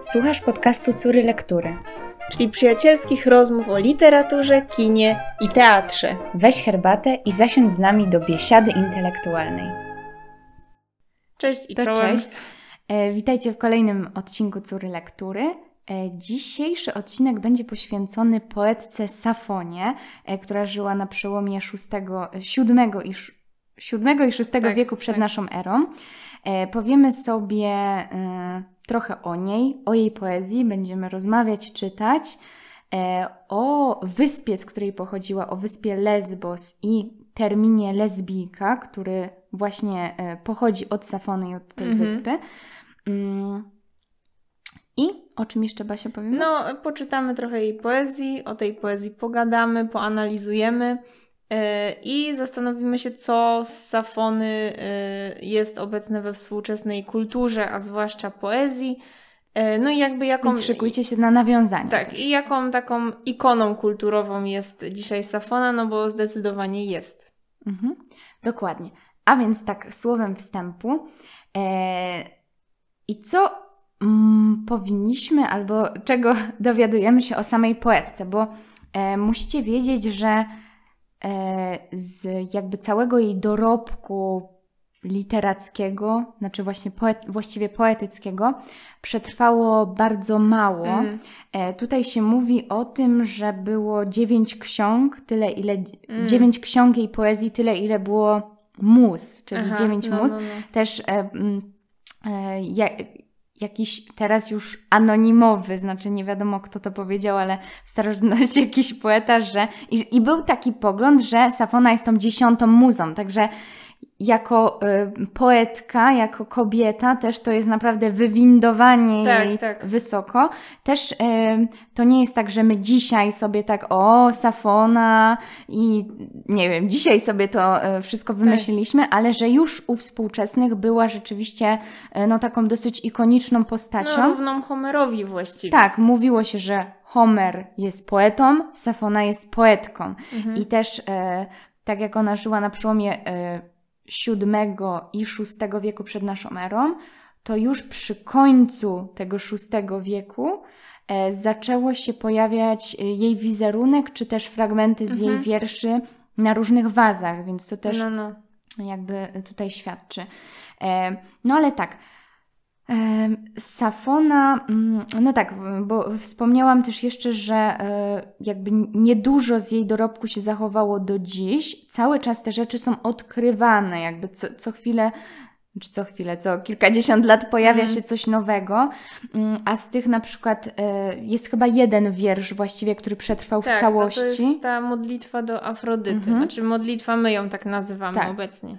Słuchasz podcastu Córy Lektury, czyli przyjacielskich rozmów o literaturze, kinie i teatrze. Weź herbatę i zasiądź z nami do biesiady intelektualnej. Cześć i To cześć. E, witajcie w kolejnym odcinku Córy Lektury. E, dzisiejszy odcinek będzie poświęcony poetce Safonie, e, która żyła na przełomie VI, VII i, VII i VI Tak, wieku przed tak. naszą erą. E, powiemy sobie trochę o niej, o jej poezji, będziemy rozmawiać, czytać. E, o wyspie, z której pochodziła, o wyspie Lesbos i terminie lesbijka, który właśnie e, pochodzi od Safony i od tej Mhm. wyspy. Mm. I o czym jeszcze Basia powiemy? No, poczytamy trochę jej poezji, o tej poezji pogadamy, poanalizujemy i zastanowimy się, co z Safony yy, jest obecne we współczesnej kulturze, a zwłaszcza poezji. Yy, no i jakby jaką... Więc szykujcie się na nawiązanie. Tak, też. i jaką taką ikoną kulturową jest dzisiaj Safona, no bo zdecydowanie jest. Mhm, dokładnie. A więc tak, słowem wstępu. E, I co mm, powinniśmy, albo czego dowiadujemy się o samej poetce? Bo e, musicie wiedzieć, że e, z jakby całego jej dorobku literackiego, znaczy właśnie poet, właściwie poetyckiego, przetrwało bardzo mało. Mm. E, tutaj się mówi o tym, że było dziewięć ksiąg, tyle ile. Mm. dziewięć ksiąg jej poezji, tyle ile było mus, czyli Aha, dziewięć no, mus. no, no. Też e, e, ja, jakiś teraz już anonimowy, znaczy nie wiadomo kto to powiedział, ale w starożytności jakiś poeta, że. I, I był taki pogląd, że Safona jest tą dziesiątą muzą, także jako e, poetka, jako kobieta, też to jest naprawdę wywindowanie Tak, jej tak. wysoko. Też e, to nie jest tak, że my dzisiaj sobie tak, o, Safona i nie wiem, dzisiaj sobie to e, wszystko wymyśliliśmy, ale że już u współczesnych była rzeczywiście e, no taką dosyć ikoniczną postacią. No, równą Homerowi właściwie. Tak, mówiło się, że Homer jest poetą, Safona jest poetką. Mhm. I też e, tak jak ona żyła na przełomie e, VII i VI wieku przed naszą erą, to już przy końcu tego VI wieku e, zaczęło się pojawiać e, jej wizerunek, czy też fragmenty z jej Mhm. wierszy na różnych wazach, więc to też No, no. jakby tutaj świadczy. E, No ale tak. Safona, mm, no tak, bo wspomniałam też jeszcze, że e, jakby niedużo z jej dorobku się zachowało do dziś. Cały czas te rzeczy są odkrywane, jakby co, co chwilę, czy co chwilę, co kilkadziesiąt lat pojawia Mhm. się coś nowego, Mm, a z tych na przykład e, jest chyba jeden wiersz właściwie, który przetrwał Tak, w całości. No to jest ta modlitwa do Afrodyty. Mhm. Znaczy modlitwa my ją tak nazywamy Tak. obecnie.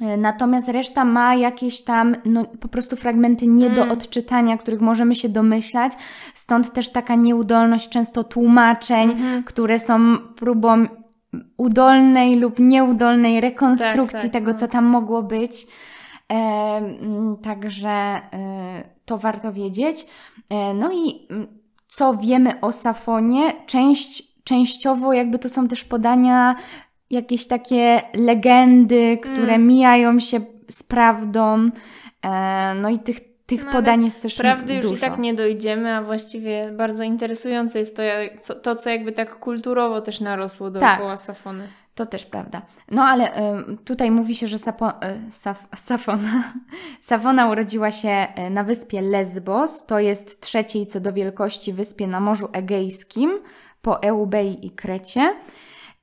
E, Natomiast reszta ma jakieś tam, no po prostu fragmenty nie do Mm. odczytania, których możemy się domyślać. Stąd też taka nieudolność często tłumaczeń, Mhm. które są próbą udolnej lub nieudolnej rekonstrukcji Tak, tak, tego, no. co tam mogło być. E, mm, także e, to warto wiedzieć. E, no i mm, co wiemy o Safonie? Część, częściowo jakby to są też podania jakieś takie legendy, które Mm. mijają się z prawdą. E, no i tych, tych No podań jest też Prawdy już dużo. i tak nie dojdziemy, a właściwie bardzo interesujące jest to, co, to co jakby tak kulturowo też narosło dookoła Safony. To też prawda. No ale ym, tutaj mówi się, że Sapo, y, Saf, Safona, Safona urodziła się y, na wyspie Lesbos. To jest trzeciej co do wielkości wyspie na Morzu Egejskim po Eubei i Krecie.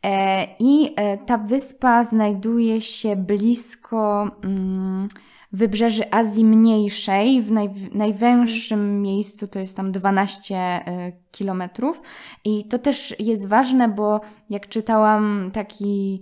E, I e, ta wyspa znajduje się blisko mm, wybrzeży Azji Mniejszej, w naj, najwęższym miejscu to jest tam 12 e, kilometrów. I to też jest ważne, bo jak czytałam taki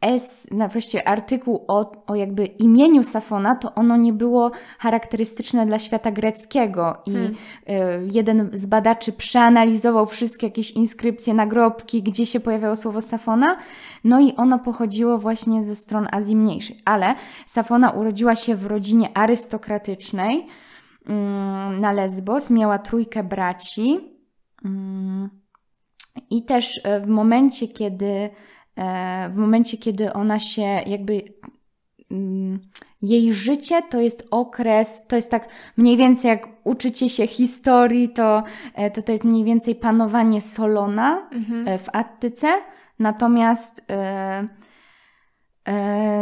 es, no właściwie artykuł o, o jakby imieniu Safona, to ono nie było charakterystyczne dla świata greckiego i Hmm. y, jeden z badaczy przeanalizował wszystkie jakieś inskrypcje, nagrobki, gdzie się pojawiało słowo Safona, no i ono pochodziło właśnie ze stron Azji Mniejszej. Ale Safona urodziła się w rodzinie arystokratycznej mm, na Lesbos, miała trójkę braci mm, i też e, w momencie, kiedy e, w momencie, kiedy ona się jakby mm, jej życie to jest okres, to jest tak mniej więcej jak uczycie się historii, to to, to jest mniej więcej panowanie Solona mhm. w Attyce. Natomiast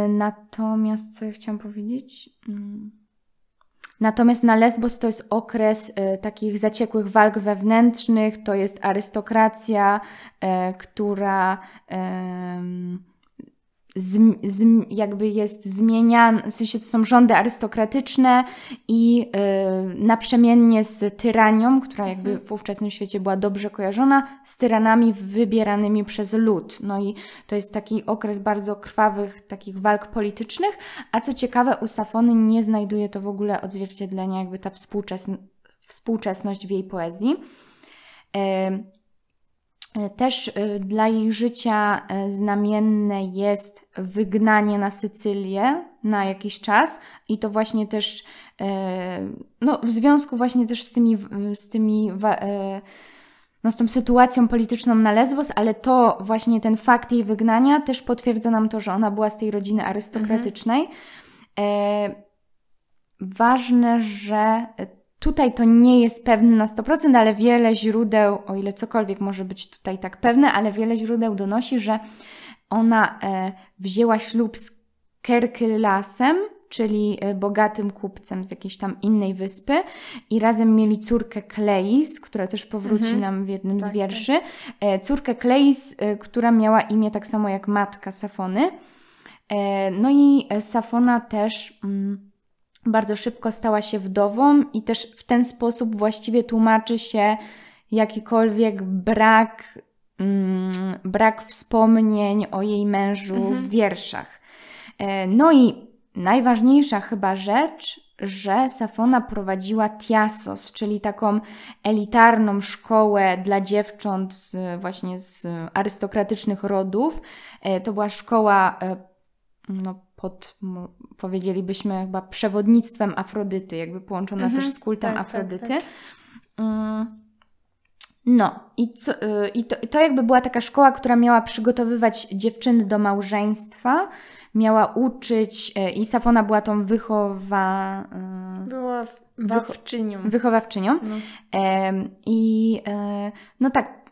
natomiast co ja chciałam powiedzieć? Natomiast na Lesbos to jest okres y, takich zaciekłych walk wewnętrznych, to jest arystokracja, y, która z, z, jakby jest zmieniana, w sensie to są rządy arystokratyczne i yy, naprzemiennie z tyranią, która jakby mhm. w ówczesnym świecie była dobrze kojarzona, z tyranami wybieranymi przez lud. No i to jest taki okres bardzo krwawych takich walk politycznych, a co ciekawe u Safony nie znajduje to w ogóle odzwierciedlenia jakby ta współczesn współczesność w jej poezji. Yy, też e, dla jej życia e, znamienne jest wygnanie na Sycylię na jakiś czas i to właśnie też no, w związku właśnie też z tymi, z tymi no, z tą sytuacją polityczną na Lesbos, ale to właśnie ten fakt jej wygnania też potwierdza nam to, że ona była z tej rodziny arystokratycznej. Mhm. Ważne, że Tutaj to nie jest pewne na 100%, ale wiele źródeł, o ile cokolwiek może być tutaj tak pewne, ale wiele źródeł donosi, że ona e, wzięła ślub z Kerkylasem, czyli e, bogatym kupcem z jakiejś tam innej wyspy i razem mieli córkę Kleis, która też powróci mhm. nam w jednym tak, z wierszy. Tak. Córkę Kleis, e, która miała imię tak samo jak matka Safony. No i Safona też... Mm, bardzo szybko stała się wdową i też w ten sposób właściwie tłumaczy się jakikolwiek brak, mm, brak wspomnień o jej mężu mhm. w wierszach. E, no i najważniejsza chyba rzecz, że Safona prowadziła Tiasos, czyli taką elitarną szkołę dla dziewcząt z, właśnie z arystokratycznych rodów. E, to była szkoła e, no, pod, powiedzielibyśmy, chyba przewodnictwem Afrodyty, jakby połączona mhm, też z kultem tak, tak Afrodyty. Tak, tak. No, i, co, y, i, to, i to jakby była taka szkoła, która miała przygotowywać dziewczyny do małżeństwa, miała uczyć, y, i Safona była tą wychowa... Y, była wychowawczynią. Wychowawczynią. No. I no tak,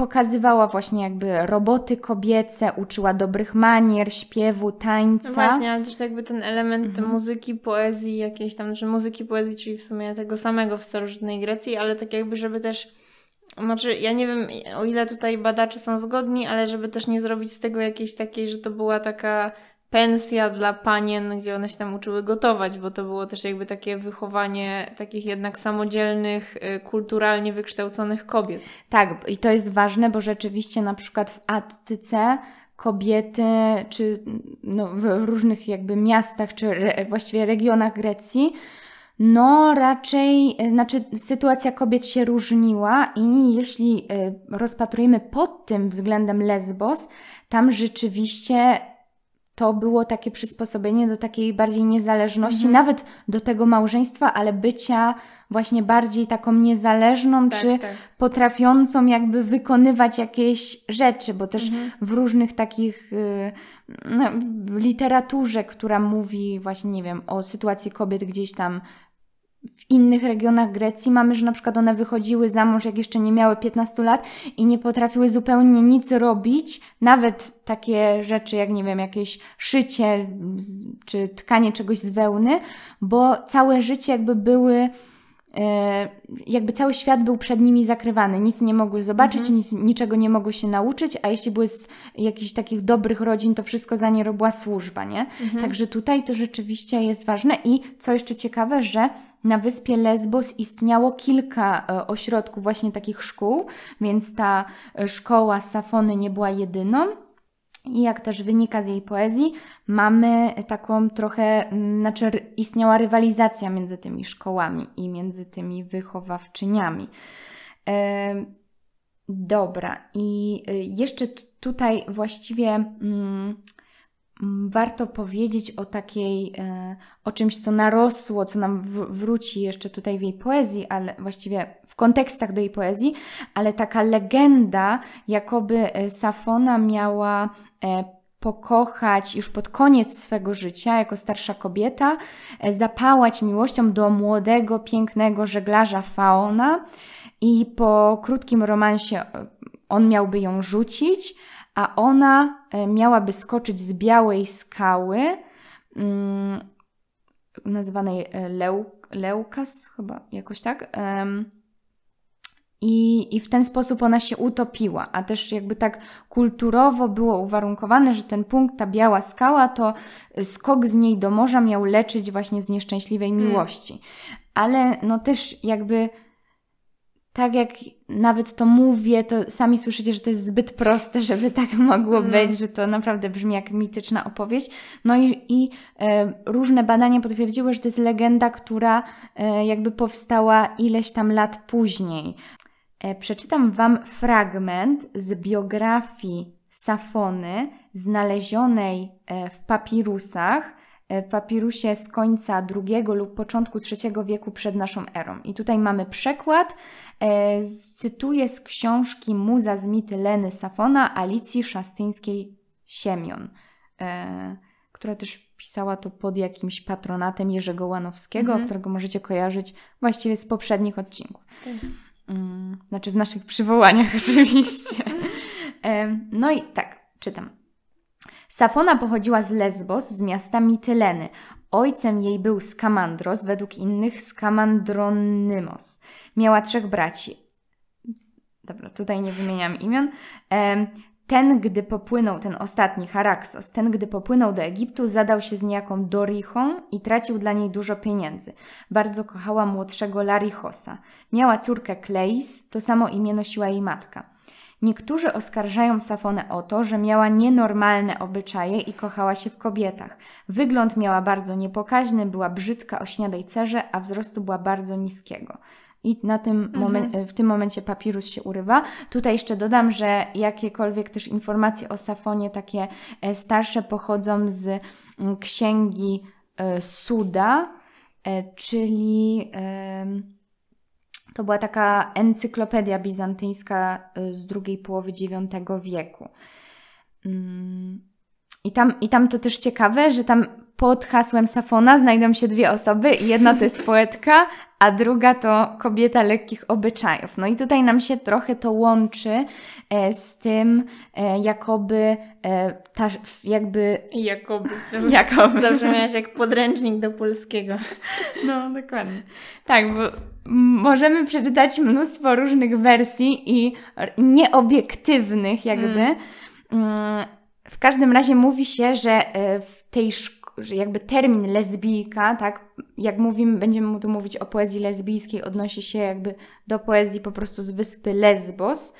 pokazywała właśnie jakby roboty kobiece, uczyła dobrych manier, śpiewu, tańca. No właśnie, ale też jakby ten element mhm. muzyki, poezji, jakiejś tam, że muzyki, poezji, czyli w sumie tego samego w starożytnej Grecji, ale tak jakby, żeby też znaczy, ja nie wiem, o ile tutaj badacze są zgodni, ale żeby też nie zrobić z tego jakiejś takiej, że to była taka pensja dla panien, gdzie one się tam uczyły gotować, bo to było też jakby takie wychowanie takich jednak samodzielnych, y, kulturalnie wykształconych kobiet. Tak, i to jest ważne, bo rzeczywiście na przykład w Attyce kobiety, czy no, w różnych jakby miastach, czy re, właściwie regionach Grecji, no raczej, znaczy sytuacja kobiet się różniła i jeśli y, rozpatrujemy pod tym względem Lesbos, tam rzeczywiście to było takie przysposobienie do takiej bardziej niezależności, mhm. nawet do tego małżeństwa, ale bycia właśnie bardziej taką niezależną, tak, czy tak. potrafiącą jakby wykonywać jakieś rzeczy, bo też mhm. w różnych takich y, no, w literaturze, która mówi właśnie, nie wiem, o sytuacji kobiet gdzieś tam w innych regionach Grecji mamy, że na przykład one wychodziły za mąż, jak jeszcze nie miały 15 lat i nie potrafiły zupełnie nic robić, nawet takie rzeczy jak, nie wiem, jakieś szycie czy tkanie czegoś z wełny, bo całe życie jakby były e, jakby cały świat był przed nimi zakrywany, nic nie mogły zobaczyć, mhm. nic, niczego nie mogły się nauczyć, a jeśli były z jakichś takich dobrych rodzin, to wszystko za nie robiła służba, nie? Mhm. Także tutaj to rzeczywiście jest ważne i co jeszcze ciekawe, że na wyspie Lesbos istniało kilka e, ośrodków właśnie takich szkół, więc ta e, szkoła Safony nie była jedyną. I jak też wynika z jej poezji, mamy taką trochę, znaczy istniała rywalizacja między tymi szkołami i między tymi wychowawczyniami. E, dobra, i jeszcze tutaj właściwie. Mm, warto powiedzieć o takiej, e, o czymś, co narosło, co nam wróci jeszcze tutaj w jej poezji, ale właściwie w kontekstach do jej poezji, ale taka legenda, jakoby e, Safona miała e, pokochać już pod koniec swego życia, jako starsza kobieta, zapałać miłością do młodego, pięknego żeglarza Fauna i po krótkim romansie on miałby ją rzucić, a ona e, miałaby skoczyć z białej skały, mm, nazywanej Leu, Leukas, chyba jakoś tak. I, I w ten sposób ona się utopiła, a też jakby tak kulturowo było uwarunkowane, że ten punkt, ta biała skała, to skok z niej do morza miał leczyć właśnie z nieszczęśliwej hmm. miłości. Hmm. Ale no też jakby tak jak nawet to mówię, to sami słyszycie, że to jest zbyt proste, żeby tak mogło no. być, że to naprawdę brzmi jak mityczna opowieść. No i, i e, różne badania potwierdziły, że to jest legenda, która e, jakby powstała ileś tam lat później. E, przeczytam Wam fragment z biografii Safony znalezionej e, w papirusach, papirusie z końca II lub początku III wieku przed naszą erą. I tutaj mamy przekład, cytuję z książki Muza z mity Leny Safona Alicji Szastyńskiej-Siemion, która też pisała to pod jakimś patronatem Jerzego Łanowskiego, mhm. którego możecie kojarzyć właściwie z poprzednich odcinków. Tak. Mm, znaczy w naszych przywołaniach oczywiście. No i tak, czytam. Safona pochodziła z Lesbos, z miasta Mityleny. Ojcem jej był Skamandros, według innych Skamandronymos. Miała trzech braci. Dobra, tutaj nie wymieniam imion. Ten, gdy popłynął, ten ostatni, Haraxos, ten, gdy popłynął do Egiptu, zadał się z niejaką Dorichą i tracił dla niej dużo pieniędzy. Bardzo kochała młodszego Larichosa. Miała córkę Kleis, to samo imię nosiła jej matka. Niektórzy oskarżają Safonę o to, że miała nienormalne obyczaje i kochała się w kobietach. Wygląd miała bardzo niepokaźny, była brzydka o śniadej cerze, a wzrostu była bardzo niskiego i na tym mhm. w tym momencie papirus się urywa. Tutaj jeszcze dodam, że jakiekolwiek też informacje o Safonie takie e, starsze pochodzą z mm, księgi e, Suda, e, czyli to była taka encyklopedia bizantyjska z drugiej połowy IX wieku. Mm, I tam, I tam to też ciekawe, że tam pod hasłem Safona znajdą się dwie osoby. Jedna to jest poetka, a druga to kobieta lekkich obyczajów. No i tutaj nam się trochę to łączy e, z tym, e, jakoby e, ta, jakby... Jakoby. Jakoby. Zabrzmiałaś jak podręcznik do polskiego. No, dokładnie. Tak, bo możemy przeczytać mnóstwo różnych wersji i nieobiektywnych jakby. Mm. mm w każdym razie mówi się, że w tej szkole jakby termin lesbijka, tak, jak mówimy, będziemy tu mówić o poezji lesbijskiej, odnosi się jakby do poezji po prostu z wyspy Lesbos.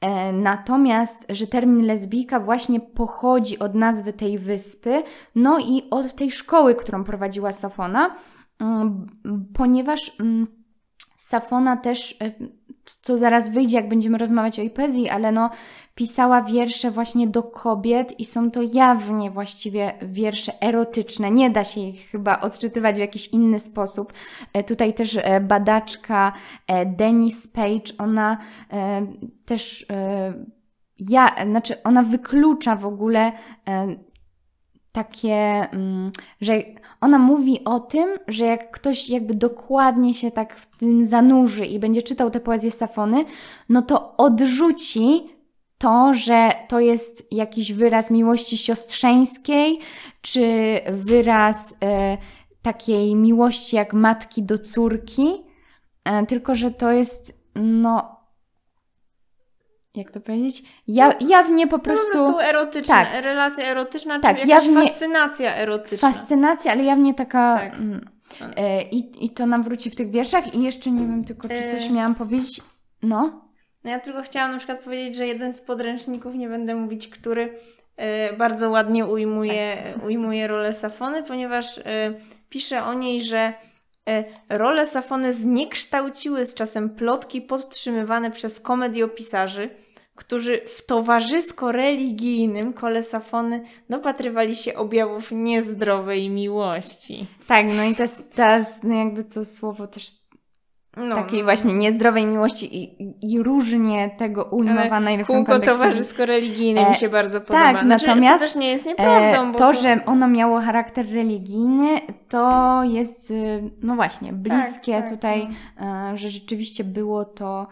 E, natomiast, że termin lesbijka właśnie pochodzi od nazwy tej wyspy, no i od tej szkoły, którą prowadziła Safona, mm, ponieważ mm, Safona też e, co zaraz wyjdzie, jak będziemy rozmawiać o jej poezji, ale no, pisała wiersze właśnie do kobiet i są to jawnie właściwie wiersze erotyczne. Nie da się ich chyba odczytywać w jakiś inny sposób. E, tutaj też e, badaczka e, Denise Page, ona też ja, znaczy ona wyklucza w ogóle takie, mm, że ona mówi o tym, że jak ktoś jakby dokładnie się tak w tym zanurzy i będzie czytał tę poezję Safony, no to odrzuci to, że to jest jakiś wyraz miłości siostrzeńskiej, czy wyraz e, takiej miłości jak matki do córki, e, tylko że to jest no jak to powiedzieć? Ja, jawnie po prostu... No, po prostu erotyczna, tak. relacja erotyczna, tak, czy jakaś jawnie, fascynacja erotyczna. Fascynacja, ale jawnie taka... Tak. Mm, e, i, I to nam wróci w tych wierszach i jeszcze nie wiem tylko, czy coś e... miałam powiedzieć. No. No ja tylko chciałam na przykład powiedzieć, że jeden z podręczników, nie będę mówić, który e, bardzo ładnie ujmuje, tak. ujmuje rolę Safony, ponieważ e, pisze o niej, że role Safony zniekształciły z czasem plotki podtrzymywane przez komediopisarzy, którzy w towarzysko-religijnym kole Safony dopatrywali się objawów niezdrowej miłości. Tak, no i to jest, jakby to słowo też no, takiej no. właśnie niezdrowej miłości i, i różnie tego ujmowana i w tym Kółko towarzysko-religijne mi się bardzo podoba. Tak, znaczy, natomiast też nie jest nieprawdą. E, to, to, że ono miało charakter religijny, to jest y, no właśnie bliskie tak, tak, tutaj, tak. że rzeczywiście było to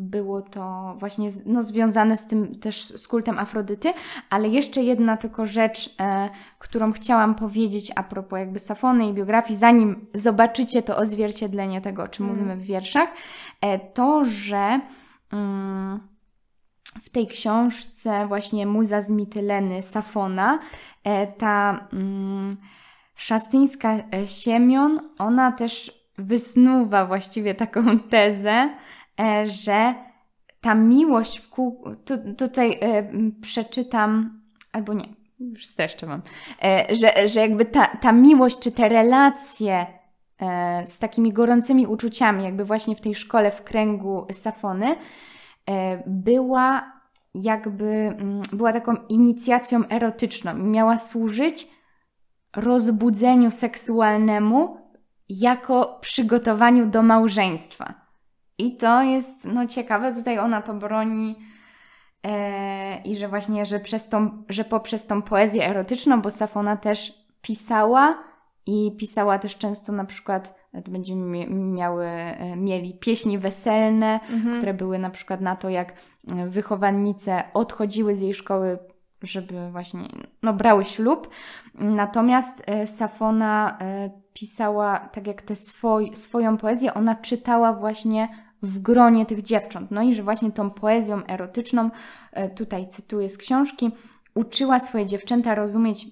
było to właśnie no, związane z tym też z kultem Afrodyty, ale jeszcze jedna tylko rzecz, e, którą chciałam powiedzieć a propos jakby Safony i biografii, zanim zobaczycie to odzwierciedlenie tego, o czym mm. mówimy w wierszach, e, to, że mm, w tej książce właśnie Muza z Mityleny Safona, e, ta mm, szastyńska e, Siemion, ona też wysnuwa właściwie taką tezę, że ta miłość w kół... Tu, tutaj e, przeczytam, albo nie, już streszczę mam, e, że, że jakby ta, ta miłość, czy te relacje z takimi gorącymi uczuciami, jakby właśnie w tej szkole, w kręgu Safony, była jakby, była taką inicjacją erotyczną. Miała służyć rozbudzeniu seksualnemu jako przygotowaniu do małżeństwa. I to jest no, ciekawe, tutaj ona to broni e, i że właśnie, że, przez tą, że poprzez tą poezję erotyczną, bo Safona też pisała i pisała też często na przykład, będziemy miały, e, mieli pieśni weselne, mhm. które były na przykład na to, jak wychowannice odchodziły z jej szkoły żeby właśnie, no brały ślub. Natomiast e, Safona e, pisała, tak jak tę swoj, swoją poezję, ona czytała właśnie w gronie tych dziewcząt. No i że właśnie tą poezją erotyczną, e, tutaj cytuję z książki, uczyła swoje dziewczęta rozumieć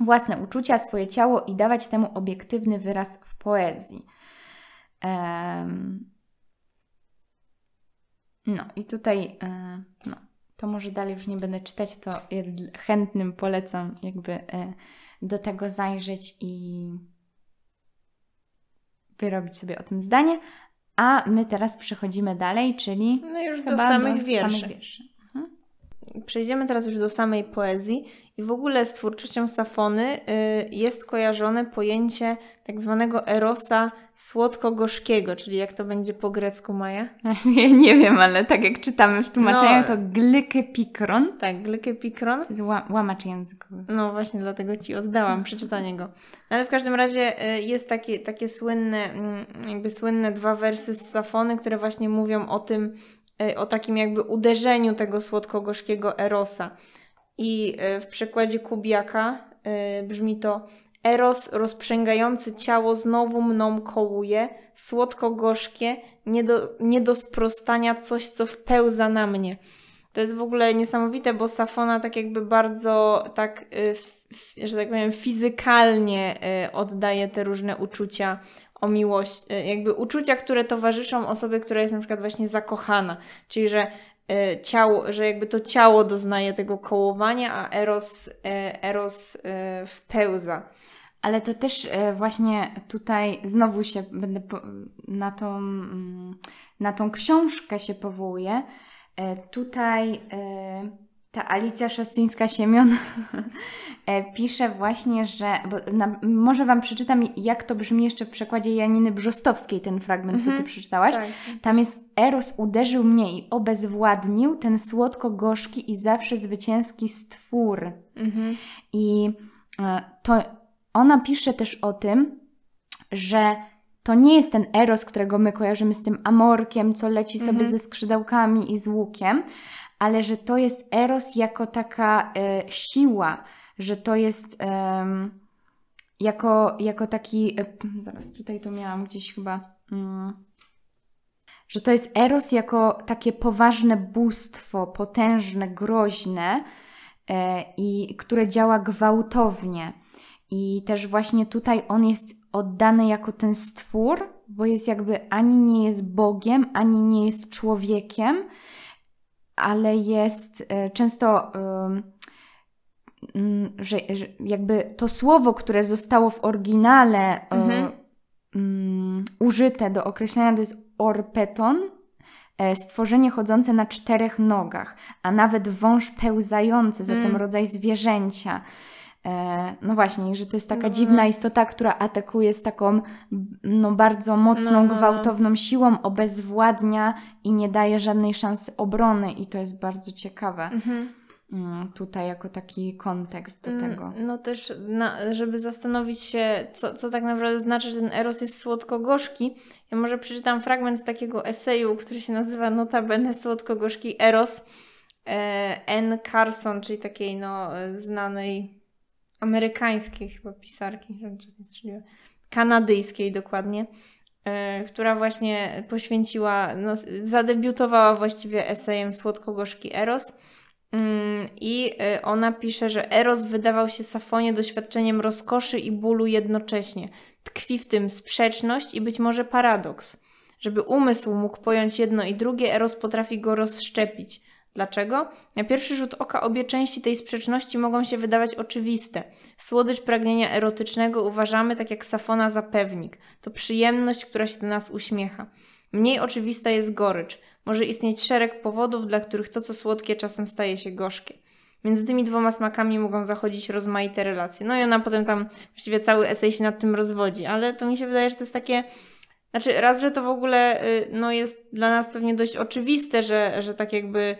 własne uczucia, swoje ciało i dawać temu obiektywny wyraz w poezji. No i tutaj, e, no, to może dalej już nie będę czytać, to chętnym polecam jakby e, do tego zajrzeć i wyrobić sobie o tym zdanie, a my teraz przechodzimy dalej, czyli no już do samych do wierszy. Samych wierszy. Mhm. Przejdziemy teraz już do samej poezji i w ogóle z twórczością Safony y, jest kojarzone pojęcie tak zwanego erosa słodko-gorzkiego, czyli jak to będzie po grecku, Maja? Ja nie wiem, ale tak jak czytamy w tłumaczeniu, no, to glikepikron. Tak, glikepikron. To jest łamacz językowy. No właśnie, dlatego Ci oddałam przeczytanie go. No, ale w każdym razie y, jest takie, takie słynne, mm, jakby słynne dwa wersy z Safony, które właśnie mówią o tym, y, o takim jakby uderzeniu tego słodko-gorzkiego erosa. I y, w przekładzie Kubiaka brzmi to Eros rozprzęgający ciało znowu mną kołuje, słodko-gorzkie, nie do, nie do sprostania coś, co wpełza na mnie. To jest w ogóle niesamowite, bo Safona tak jakby bardzo tak, y, że tak powiem, fizykalnie oddaje te różne uczucia o miłości, y, jakby uczucia, które towarzyszą osobie, która jest na przykład właśnie zakochana, czyli że ciało, że jakby to ciało doznaje tego kołowania, a Eros, Eros wpełza. Ale to też e, właśnie tutaj znowu się będę na tą, mm, na tą książkę się powołuję. E, tutaj e, ta Alicja Szastyńska-Siemion pisze właśnie, że, na, może Wam przeczytam, jak to brzmi jeszcze w przekładzie Janiny Brzostowskiej, ten fragment, co Ty mhm. przeczytałaś. Tak. Tam jest Eros uderzył mnie i obezwładnił ten słodko-gorzki i zawsze zwycięski stwór. Mhm. I to ona pisze też o tym, że to nie jest ten eros, którego my kojarzymy z tym amorkiem, co leci sobie mhm. ze skrzydełkami i z łukiem, ale że to jest eros jako taka e, siła, że to jest e, jako, jako taki. E, zaraz tutaj to miałam gdzieś chyba. Mm, że to jest eros jako takie poważne bóstwo, potężne, groźne e, i które działa gwałtownie. I też właśnie tutaj on jest oddany jako ten stwór, bo jest jakby ani nie jest Bogiem, ani nie jest człowiekiem, ale jest e, często, mm, że, że jakby to słowo, które zostało w oryginale e, mhm. um, użyte do określenia, to jest orpeton, e, stworzenie chodzące na czterech nogach, a nawet wąż pełzający, zatem mm. rodzaj zwierzęcia. E, no właśnie, że to jest taka No. dziwna istota, która atakuje z taką no, bardzo mocną, No, no, no. gwałtowną siłą, obezwładnia i nie daje żadnej szansy obrony i to jest bardzo ciekawe. Mhm. Mm, tutaj jako taki kontekst do Mm, tego. No też, na, żeby zastanowić się, co, co tak naprawdę znaczy, że ten eros jest słodko-gorzki. Ja może przeczytam fragment z takiego eseju, który się nazywa Notabene słodko-gorzki eros e, N. Carson, czyli takiej no, znanej amerykańskiej chyba pisarki, kanadyjskiej dokładnie, e, która właśnie poświęciła, no, zadebiutowała właściwie esejem słodko-gorzki eros. Mm, I y, ona pisze, że Eros wydawał się Safonie doświadczeniem rozkoszy i bólu jednocześnie. Tkwi w tym sprzeczność i być może paradoks. Żeby umysł mógł pojąć jedno i drugie, Eros potrafi go rozszczepić. Dlaczego? Na pierwszy rzut oka obie części tej sprzeczności mogą się wydawać oczywiste. Słodycz pragnienia erotycznego uważamy, tak jak Safona, za pewnik. To przyjemność, która się do nas uśmiecha. Mniej oczywista jest gorycz. Może istnieć szereg powodów, dla których to, co słodkie, czasem staje się gorzkie. Między tymi dwoma smakami mogą zachodzić rozmaite relacje. No i ona potem tam właściwie cały esej się nad tym rozwodzi, ale to mi się wydaje, że to jest takie. Znaczy, raz, że to w ogóle y, no, jest dla nas pewnie dość oczywiste, że, że tak jakby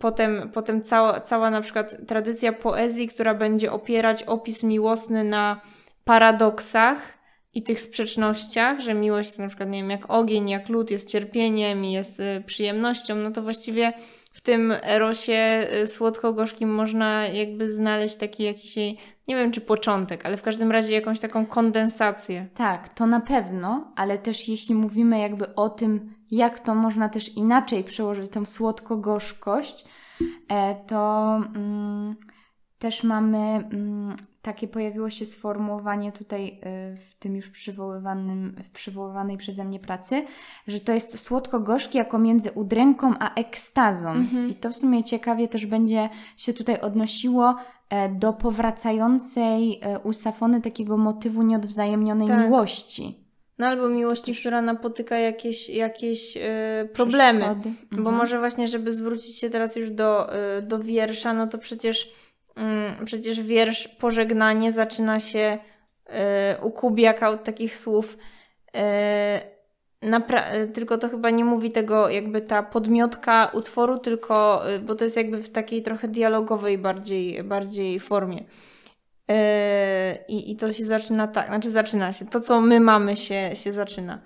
potem, potem cała, cała na przykład tradycja poezji, która będzie opierać opis miłosny na paradoksach i tych sprzecznościach, że miłość jest na przykład, nie wiem, jak ogień, jak lód jest cierpieniem i jest y, przyjemnością, no to właściwie w tym erosie y, słodko-gorzkim można jakby znaleźć taki jakiś, nie wiem czy początek, ale w każdym razie jakąś taką kondensację. Tak, to na pewno, ale też jeśli mówimy jakby o tym, jak to można też inaczej przełożyć tą słodko-gorzkość, e, to mm, też mamy mm, takie pojawiło się sformułowanie tutaj y, w tym już przywoływanym, w przywoływanej przeze mnie pracy, że to jest słodko-gorzkie jako między udręką a ekstazą. Mhm. I to w sumie ciekawie też będzie się tutaj odnosiło e, do powracającej e, u Safony takiego motywu nieodwzajemnionej Tak. miłości. No albo miłości, która napotyka jakieś, jakieś y, problemy. Przeszkody. Bo Mhm. może właśnie, żeby zwrócić się teraz już do, y, do wiersza, no to przecież, mm, przecież wiersz Pożegnanie zaczyna się y, u Kubiaka od takich słów. napra- tylko to chyba nie mówi tego jakby ta podmiotka utworu, tylko, bo to jest jakby w takiej trochę dialogowej bardziej, bardziej formie. Yy, I, I to się zaczyna tak, znaczy zaczyna się, to co my mamy się, się zaczyna.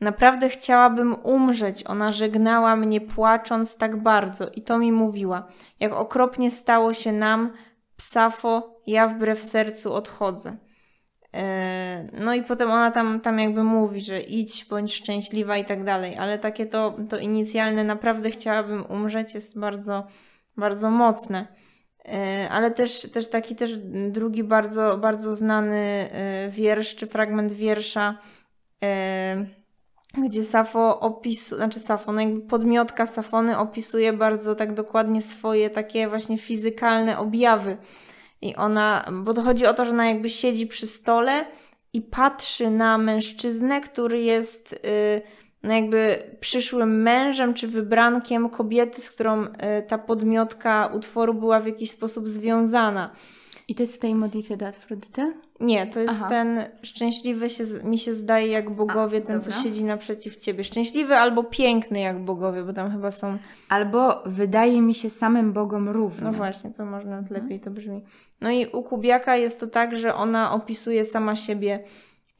Naprawdę chciałabym umrzeć, ona żegnała mnie płacząc tak bardzo i to mi mówiła. Jak okropnie stało się nam, psafo, ja wbrew sercu odchodzę. Yy, No i potem ona tam, tam jakby mówi, że idź, bądź szczęśliwa i tak dalej, ale takie to, to inicjalne naprawdę chciałabym umrzeć jest bardzo, bardzo mocne. E, Ale też, też taki też drugi bardzo, bardzo znany e, wiersz, czy fragment wiersza, e, gdzie Safo opisuje, znaczy Safo, no jakby podmiotka Safony opisuje bardzo tak dokładnie swoje takie właśnie fizykalne objawy. I ona, bo to chodzi o to, że ona jakby siedzi przy stole i patrzy na mężczyznę, który jest y, no jakby przyszłym mężem czy wybrankiem kobiety, z którą y, ta podmiotka utworu była w jakiś sposób związana. I to jest w tej modlitwie do Afrodyty? Nie, to jest Aha. ten szczęśliwy się, mi się zdaje jak bogowie, A, ten co dobra. siedzi naprzeciw ciebie. Szczęśliwy albo piękny jak bogowie, bo tam chyba są Albo wydaje mi się samym Bogom równy. No właśnie, to może nawet Mhm. lepiej to brzmi. No i u Kubiaka jest to tak, że ona opisuje sama siebie.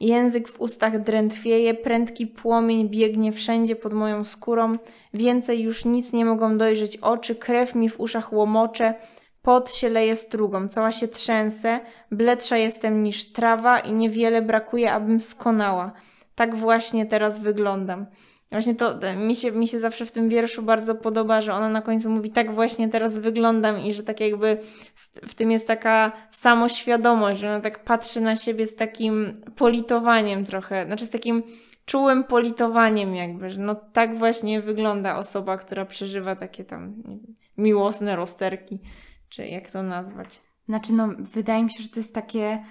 Język w ustach drętwieje, prędki płomień biegnie wszędzie pod moją skórą. Więcej już nic nie mogą dojrzeć oczy, krew mi w uszach łomocze. Pot się leje strugą, cała się trzęsę, bledsza jestem niż trawa i niewiele brakuje, abym skonała. Tak właśnie teraz wyglądam. Właśnie to e, mi się, mi się zawsze w tym wierszu bardzo podoba, że ona na końcu mówi tak właśnie teraz wyglądam i że tak jakby w tym jest taka samoświadomość, że ona tak patrzy na siebie z takim politowaniem trochę, znaczy z takim czułym politowaniem jakby, że no tak właśnie wygląda osoba, która przeżywa takie tam wiem, miłosne rozterki, czy jak to nazwać. Znaczy, no, wydaje mi się, że to jest takie,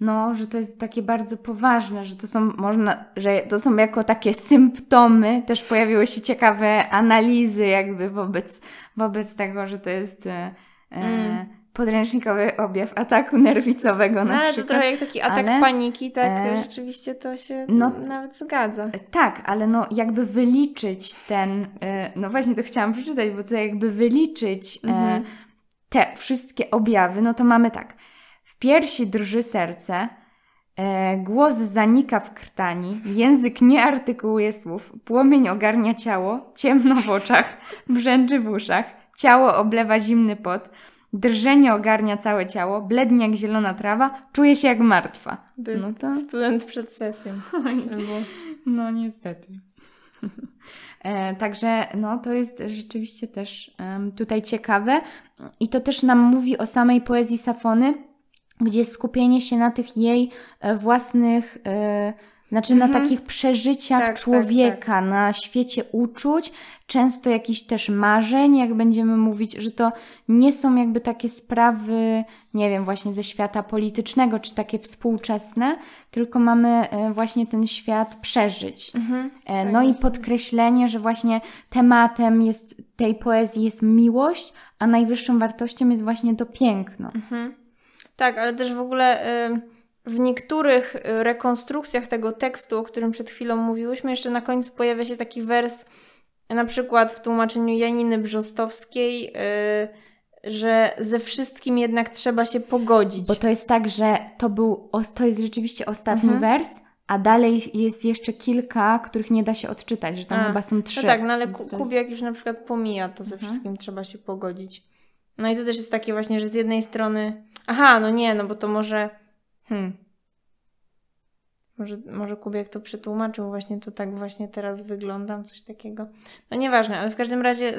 no, że to jest takie bardzo poważne, że to są, można, że to są jako takie symptomy. Też pojawiły się ciekawe analizy jakby wobec, wobec tego, że to jest e, Mm. e, podręcznikowy objaw ataku nerwicowego no, na ale przykład. to trochę jak taki atak ale, paniki, tak e, rzeczywiście to się no, nawet zgadza. Tak, ale no jakby wyliczyć ten, e, no właśnie to chciałam przeczytać, bo to jakby wyliczyć e, Mhm. te wszystkie objawy, no to mamy tak. W piersi drży serce, e, głos zanika w krtani, język nie artykułuje słów, płomień ogarnia ciało, ciemno w oczach, brzęczy w uszach, ciało oblewa zimny pot, drżenie ogarnia całe ciało, blednie jak zielona trawa, czuje się jak martwa. To jest No to... student przed sesją. Albo... No niestety. E, Także no, to jest rzeczywiście też em, tutaj ciekawe i to też nam mówi o samej poezji Safony, gdzie skupienie się na tych jej e, własnych, e, znaczy na Mhm. takich przeżyciach Tak, tak, człowieka, na świecie uczuć, często jakichś też marzeń, jak będziemy mówić, że to nie są jakby takie sprawy, nie wiem, właśnie ze świata politycznego, czy takie współczesne, tylko mamy e, właśnie ten świat przeżyć. Mhm. Tak. No i podkreślenie, że właśnie tematem jest, tej poezji jest miłość, a najwyższą wartością jest właśnie to piękno. Mhm. Tak, ale też w ogóle w niektórych y, rekonstrukcjach tego tekstu, o którym przed chwilą mówiłyśmy, jeszcze na końcu pojawia się taki wers, na przykład w tłumaczeniu Janiny Brzostowskiej, y, że ze wszystkim jednak trzeba się pogodzić. Bo to jest tak, że to był, to jest rzeczywiście ostatni Mhm. wers, a dalej jest jeszcze kilka, których nie da się odczytać, że tam A, chyba są trzy. No tak, no ale jest- Kubiak już na przykład pomija, to ze Mhm. wszystkim trzeba się pogodzić. No i to też jest takie właśnie, że z jednej strony, aha, no nie, no bo to może, hmm, może, może Kubiak to przetłumaczył, właśnie to tak właśnie teraz wyglądam, coś takiego. No nieważne, ale w każdym razie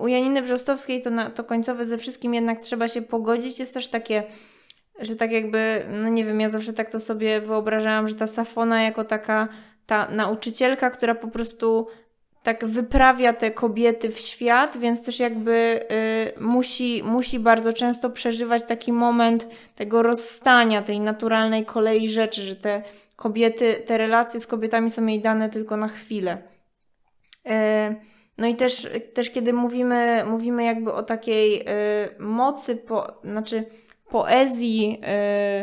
u Janiny Brzostowskiej to, na, to końcowe ze wszystkim jednak trzeba się pogodzić, jest też takie, że tak jakby, no nie wiem, ja zawsze tak to sobie wyobrażałam, że ta Safona jako taka ta nauczycielka, która po prostu tak wyprawia te kobiety w świat, więc też jakby y, musi, musi bardzo często przeżywać taki moment tego rozstania, tej naturalnej kolei rzeczy, że te kobiety, te relacje z kobietami są jej dane tylko na chwilę. Y, no i też, też kiedy mówimy, mówimy jakby o takiej y, mocy, po, znaczy poezji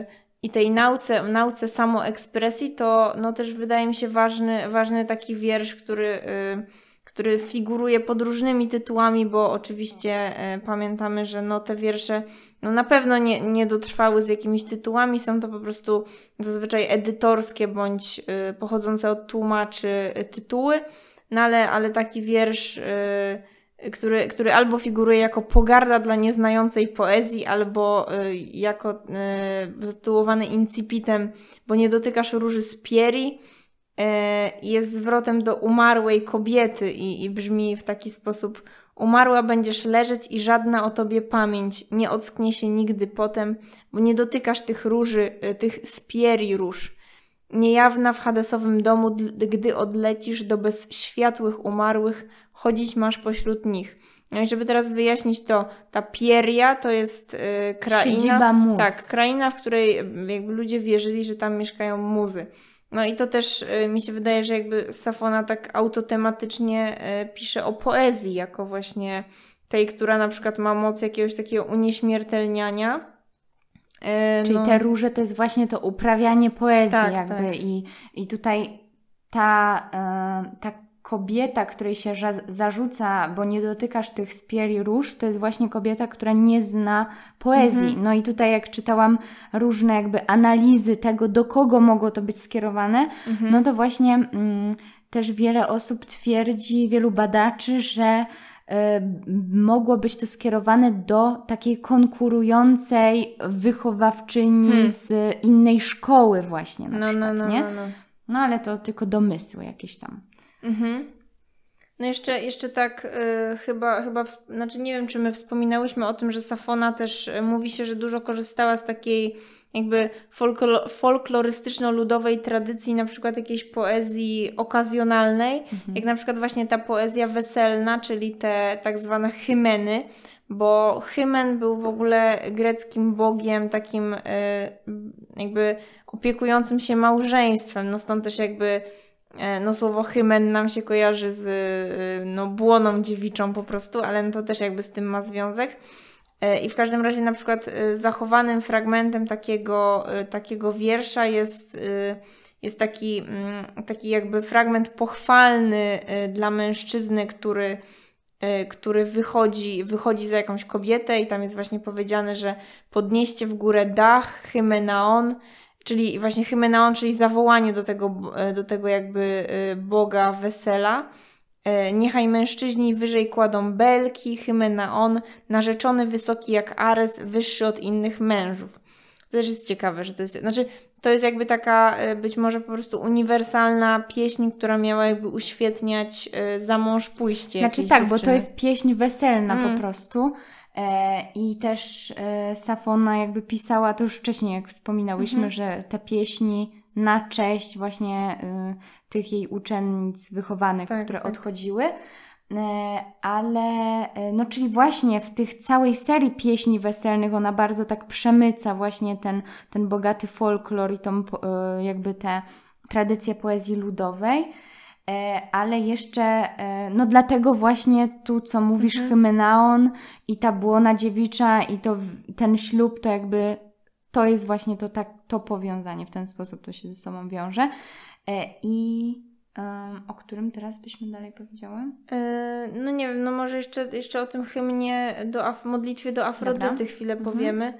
y, i tej nauce, nauce samoekspresji, to no też wydaje mi się ważny, ważny taki wiersz, który, y, który figuruje pod różnymi tytułami, bo oczywiście y, pamiętamy, że no te wiersze no na pewno nie, nie dotrwały z jakimiś tytułami, są to po prostu zazwyczaj edytorskie bądź y, pochodzące od tłumaczy tytuły, no ale, ale taki wiersz który, który albo figuruje jako pogarda dla nieznającej poezji, albo y, jako y, zatytułowany incipitem, bo nie dotykasz róży z pieri, y, jest zwrotem do umarłej kobiety i, i brzmi w taki sposób Umarła będziesz leżeć i żadna o tobie pamięć nie ocknie się nigdy potem, bo nie dotykasz tych róży, y, tych spieri róż. Niejawna w Hadesowym domu, gdy odlecisz do bezświatłych umarłych, chodzić masz pośród nich. No i żeby teraz wyjaśnić to, ta Pieria to jest y, kraina... Siedziba. Tak, kraina, w której y, jakby ludzie wierzyli, że tam mieszkają muzy. No i to też y, mi się wydaje, że jakby Safona tak autotematycznie y, pisze o poezji, jako właśnie tej, która na przykład ma moc jakiegoś takiego unieśmiertelniania. Y, Czyli no, te róże to jest właśnie to uprawianie poezji Tak, jakby tak. I, i tutaj ta, e, ta kobieta, której się zarzuca, bo nie dotykasz tych spieri róż, to jest właśnie kobieta, która nie zna poezji. Mhm. No i tutaj jak czytałam różne jakby analizy tego, do kogo mogło to być skierowane, mhm. no to właśnie mm, też wiele osób twierdzi, wielu badaczy, że y, mogło być to skierowane do takiej konkurującej wychowawczyni Hmm. z innej szkoły właśnie na no, no, przykład, no, nie? no, no. No ale to tylko domysły jakieś tam. Mhm. No jeszcze, jeszcze tak y, chyba, chyba znaczy nie wiem, czy my wspominałyśmy o tym, że Safona też y, mówi się, że dużo korzystała z takiej jakby folklo- folklorystyczno-ludowej tradycji, na przykład jakiejś poezji okazjonalnej, Mhm. jak na przykład właśnie ta poezja weselna, czyli te tak zwane hymeny, bo hymen był w ogóle greckim bogiem takim y, jakby opiekującym się małżeństwem, no stąd też jakby no słowo hymen nam się kojarzy z y, no, błoną dziewiczą po prostu, ale no to też jakby z tym ma związek. E, I w każdym razie na przykład e, zachowanym fragmentem takiego, e, takiego wiersza jest, jest taki, mm, taki jakby fragment pochwalny dla mężczyzny, który, który wychodzi, wychodzi za jakąś kobietę i tam jest właśnie powiedziane, że podnieście w górę dach, hymenaon, czyli właśnie hymenaon, czyli zawołanie do tego, do tego jakby Boga wesela. E, niechaj mężczyźni wyżej kładą belki, hymenaon, narzeczony wysoki jak Ares, wyższy od innych mężów. To też jest ciekawe, że to jest, znaczy to jest jakby taka e, być może po prostu uniwersalna pieśń, która miała jakby uświetniać e, za mąż pójście. Znaczy tak, dziewczyny. bo to jest pieśń weselna mm. po prostu. I też Safona jakby pisała, to już wcześniej jak wspominałyśmy, -hmm. że te pieśni na cześć właśnie y, tych jej uczennic wychowanych, tak, które tak. odchodziły. Ale, no czyli właśnie w tych całej serii pieśni weselnych ona bardzo tak przemyca właśnie ten, ten bogaty folklor i tą jakby te tradycje poezji ludowej. Ale jeszcze, no dlatego właśnie tu, co mówisz, mhm. Hymenaon i ta błona dziewicza i to, ten ślub, to jakby to jest właśnie to, tak, to powiązanie, w ten sposób to się ze sobą wiąże. E, I um, o którym teraz byśmy dalej powiedziały? Yy, no nie wiem, no może jeszcze, jeszcze o tym hymnie do Af- modlitwie do Afrodyty Dobra. chwilę mhm. powiemy.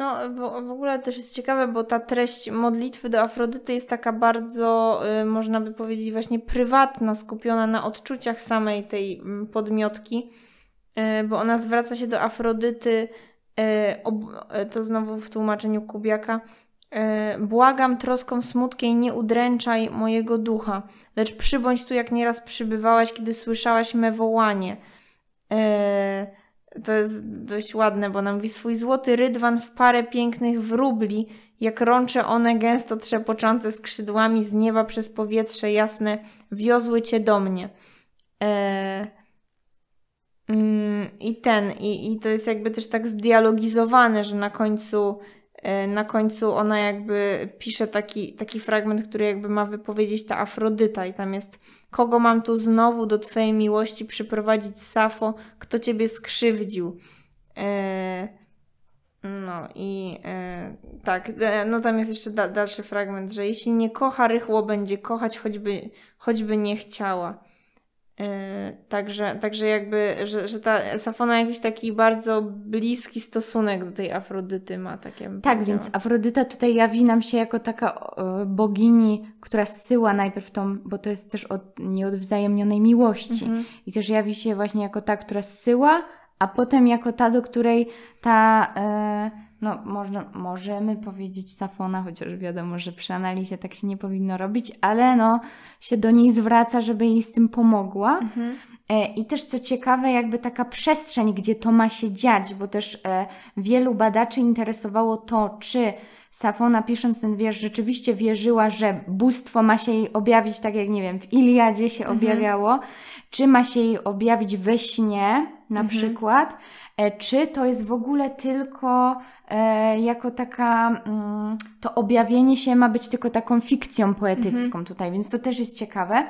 No, w, ogóle też jest ciekawe, bo ta treść modlitwy do Afrodyty jest taka bardzo, y, można by powiedzieć, właśnie prywatna, skupiona na odczuciach samej tej mm, podmiotki, y, bo ona zwraca się do Afrodyty e, to znowu w tłumaczeniu Kubiaka, błagam troską smutkiej, nie udręczaj mojego ducha, lecz przybądź tu, jak nieraz przybywałaś, kiedy słyszałaś me wołanie. To jest dość ładne, bo nam mówi swój złoty rydwan w parę pięknych wróbli, jak rącze one gęsto trzepoczące skrzydłami z nieba przez powietrze jasne, wiozły cię do mnie. Eee, Mm, I ten, i, i to jest jakby też tak zdialogizowane, że na końcu, e, na końcu ona jakby pisze taki, taki fragment, który jakby ma wypowiedzieć ta Afrodyta i tam jest Kogo mam tu znowu do Twojej miłości przyprowadzić, Safo? Kto Ciebie skrzywdził? E, no i e, tak, no tam jest jeszcze da, dalszy fragment, że jeśli nie kocha, rychło będzie kochać, choćby, choćby nie chciała. Yy, także, także jakby, że, że ta Safona jakiś taki bardzo bliski stosunek do tej Afrodyty ma. Takie tak, więc Afrodyta tutaj jawi nam się jako taka bogini, która zsyła najpierw tą, bo to jest też od nieodwzajemnionej miłości. Mhm. I też jawi się właśnie jako ta, która zsyła, a potem jako ta, do której ta... Y, no można, możemy powiedzieć Safona, chociaż wiadomo, że przy analizie tak się nie powinno robić, ale no się do niej zwraca, żeby jej z tym pomogła. Mhm. E, I też co ciekawe, jakby taka przestrzeń, gdzie to ma się dziać, bo też e, wielu badaczy interesowało to, czy Safona pisząc ten wiersz rzeczywiście wierzyła, że bóstwo ma się jej objawić, tak jak nie wiem, w Iliadzie się mhm. objawiało, czy ma się jej objawić we śnie na mhm. przykład, czy to jest w ogóle tylko e, jako taka, mm, to objawienie się ma być tylko taką fikcją poetycką mhm. tutaj, więc to też jest ciekawe.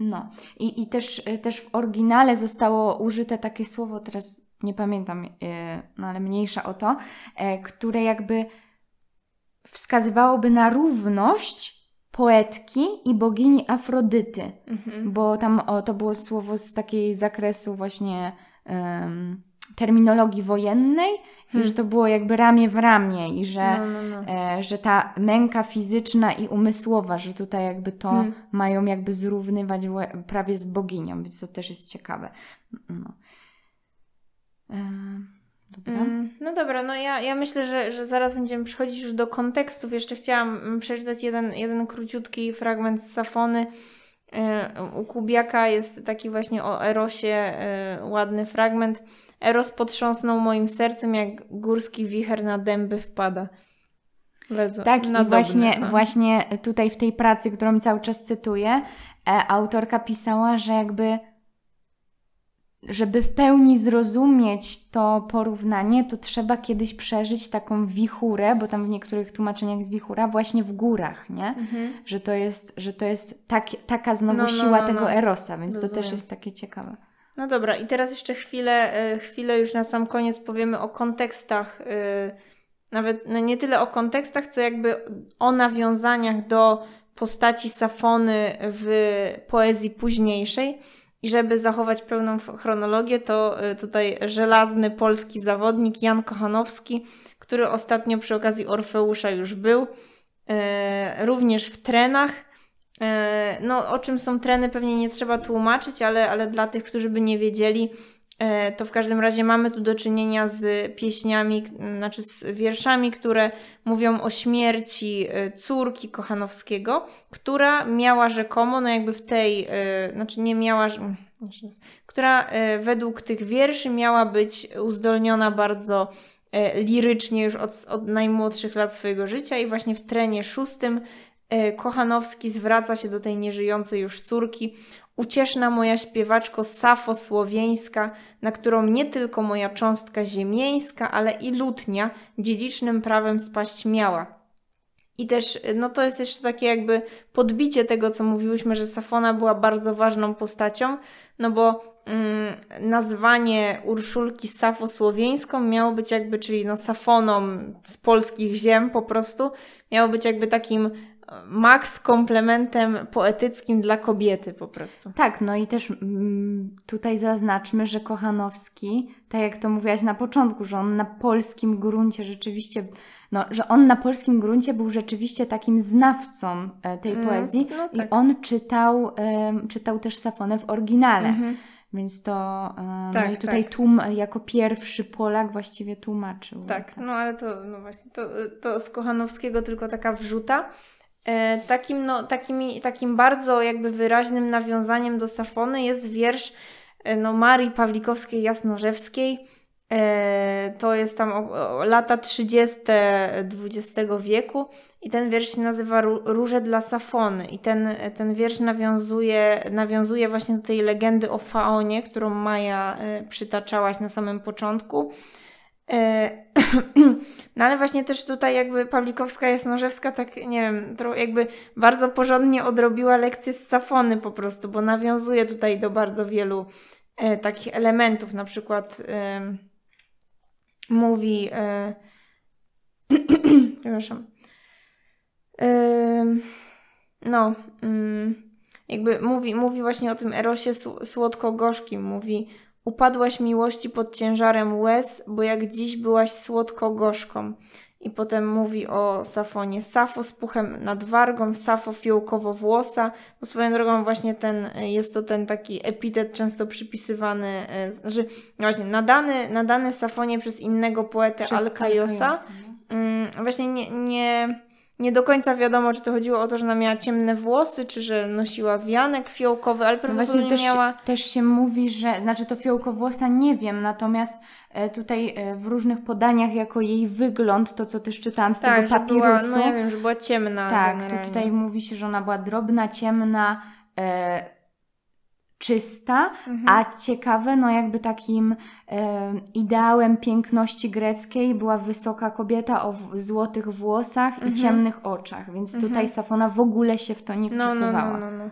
No i, i też, też w oryginale zostało użyte takie słowo, teraz nie pamiętam, e, no ale mniejsza o to, które jakby wskazywałoby na równość poetki i bogini Afrodyty, mhm. bo tam o, to było słowo z takiej zakresu właśnie um, terminologii wojennej hmm. i że to było jakby ramię w ramię i że, no, no, no. E, że ta męka fizyczna i umysłowa, że tutaj jakby to hmm. mają jakby zrównywać prawie z boginią, więc to też jest ciekawe. No. E, dobra. Mm, no dobra, no ja, ja myślę, że, że zaraz będziemy przechodzić już do kontekstów. Jeszcze chciałam przeczytać jeden, jeden króciutki fragment z Safony. E, u Kubiaka jest taki właśnie o Erosie e, ładny fragment. Eros potrząsnął moim sercem, jak górski wicher na dęby wpada. Bardzo tak, i właśnie, no. właśnie tutaj w tej pracy, którą cały czas cytuję, e, autorka pisała, że jakby żeby w pełni zrozumieć to porównanie, to trzeba kiedyś przeżyć taką wichurę, bo tam w niektórych tłumaczeniach jest wichura, właśnie w górach, nie? Mhm. Że to jest, że to jest tak, taka znowu no, no siła no, tego no. Erosa, więc Rozumiem. to też jest takie ciekawe. No dobra, i teraz jeszcze chwilę, e, chwilę już na sam koniec powiemy o kontekstach, e, nawet no nie tyle o kontekstach, co jakby o nawiązaniach do postaci Safony w poezji późniejszej. I żeby zachować pełną chronologię, to e, tutaj żelazny polski zawodnik Jan Kochanowski, który ostatnio przy okazji Orfeusza już był, również w trenach. E, no, o czym są treny, pewnie nie trzeba tłumaczyć, ale, ale dla tych, którzy by nie wiedzieli, to w każdym razie mamy tu do czynienia z pieśniami, znaczy z wierszami, które mówią o śmierci e, córki Kochanowskiego, która miała rzekomo, no jakby w tej, znaczy nie miała, która według tych wierszy miała być uzdolniona bardzo lirycznie już od, od najmłodszych lat swojego życia i właśnie w trenie szóstym E, Kochanowski zwraca się do tej nieżyjącej już córki. Ucieszna moja śpiewaczko Safo Słowieńska, na którą nie tylko moja cząstka ziemieńska, ale i lutnia dziedzicznym prawem spaść miała. I też, no to jest jeszcze takie jakby podbicie tego, co mówiłyśmy, że Safona była bardzo ważną postacią, no bo mm, nazwanie Urszulki Safo Słowieńską miało być jakby, czyli no Safoną z polskich ziem po prostu, miało być jakby takim Max komplementem poetyckim dla kobiety po prostu. Tak, no i też mm, tutaj zaznaczmy, że Kochanowski, tak jak to mówiłaś na początku, że on na polskim gruncie rzeczywiście, no, że on na polskim gruncie był rzeczywiście takim znawcą e, tej mm, poezji no tak. i on czytał, czytał też Safonę w oryginale. Mm -hmm. Więc to, e, tak, no i tutaj tak. tłum jako pierwszy Polak właściwie tłumaczył. Tak, no ale to, no właśnie, to, to z Kochanowskiego tylko taka wrzuta. E, takim, no, takimi, takim bardzo jakby wyraźnym nawiązaniem do Safony jest wiersz e, no, Marii Pawlikowskiej Jasnorzewskiej. E, to jest tam lata 30. XX wieku i ten wiersz się nazywa Róże dla Safony i ten, ten wiersz nawiązuje, nawiązuje właśnie do tej legendy o Faonie, którą Maja przytaczałaś na samym początku. E, no ale właśnie też tutaj jakby Pawlikowska Jasnorzewska tak, nie wiem, jakby bardzo porządnie odrobiła lekcję z Safony po prostu, bo nawiązuje tutaj do bardzo wielu e, takich elementów, na przykład e, mówi e, przepraszam no mm, jakby mówi, mówi właśnie o tym erosie słodko-gorzkim, mówi Upadłaś miłości pod ciężarem łez, bo jak dziś byłaś słodko-gorzką. I potem mówi o Safonie. Safo z puchem nad wargą, Safo fiołkowo-włosa. Bo swoją drogą właśnie ten, jest to ten taki epitet często przypisywany, e, znaczy właśnie nadany, nadany Safonie przez innego poetę Alkajosa. No. Mm, właśnie nie, nie nie do końca wiadomo, czy to chodziło o to, że ona miała ciemne włosy, czy że nosiła wianek fiołkowy, ale prawdopodobnie no też, miała... Też się mówi, że, znaczy to fiołkowłosa nie wiem, natomiast e, tutaj e, w różnych podaniach jako jej wygląd, to co też czytałam z tak, tego papirusu. Była, no ja wiem, że była ciemna Tak, to tutaj mówi się, że ona była drobna, ciemna, e, czysta, mhm. a ciekawe, no jakby takim e, ideałem piękności greckiej była wysoka kobieta o w, złotych włosach mhm. i ciemnych oczach, więc mhm. tutaj Safona w ogóle się w to nie wpisywała. No, no, no, no.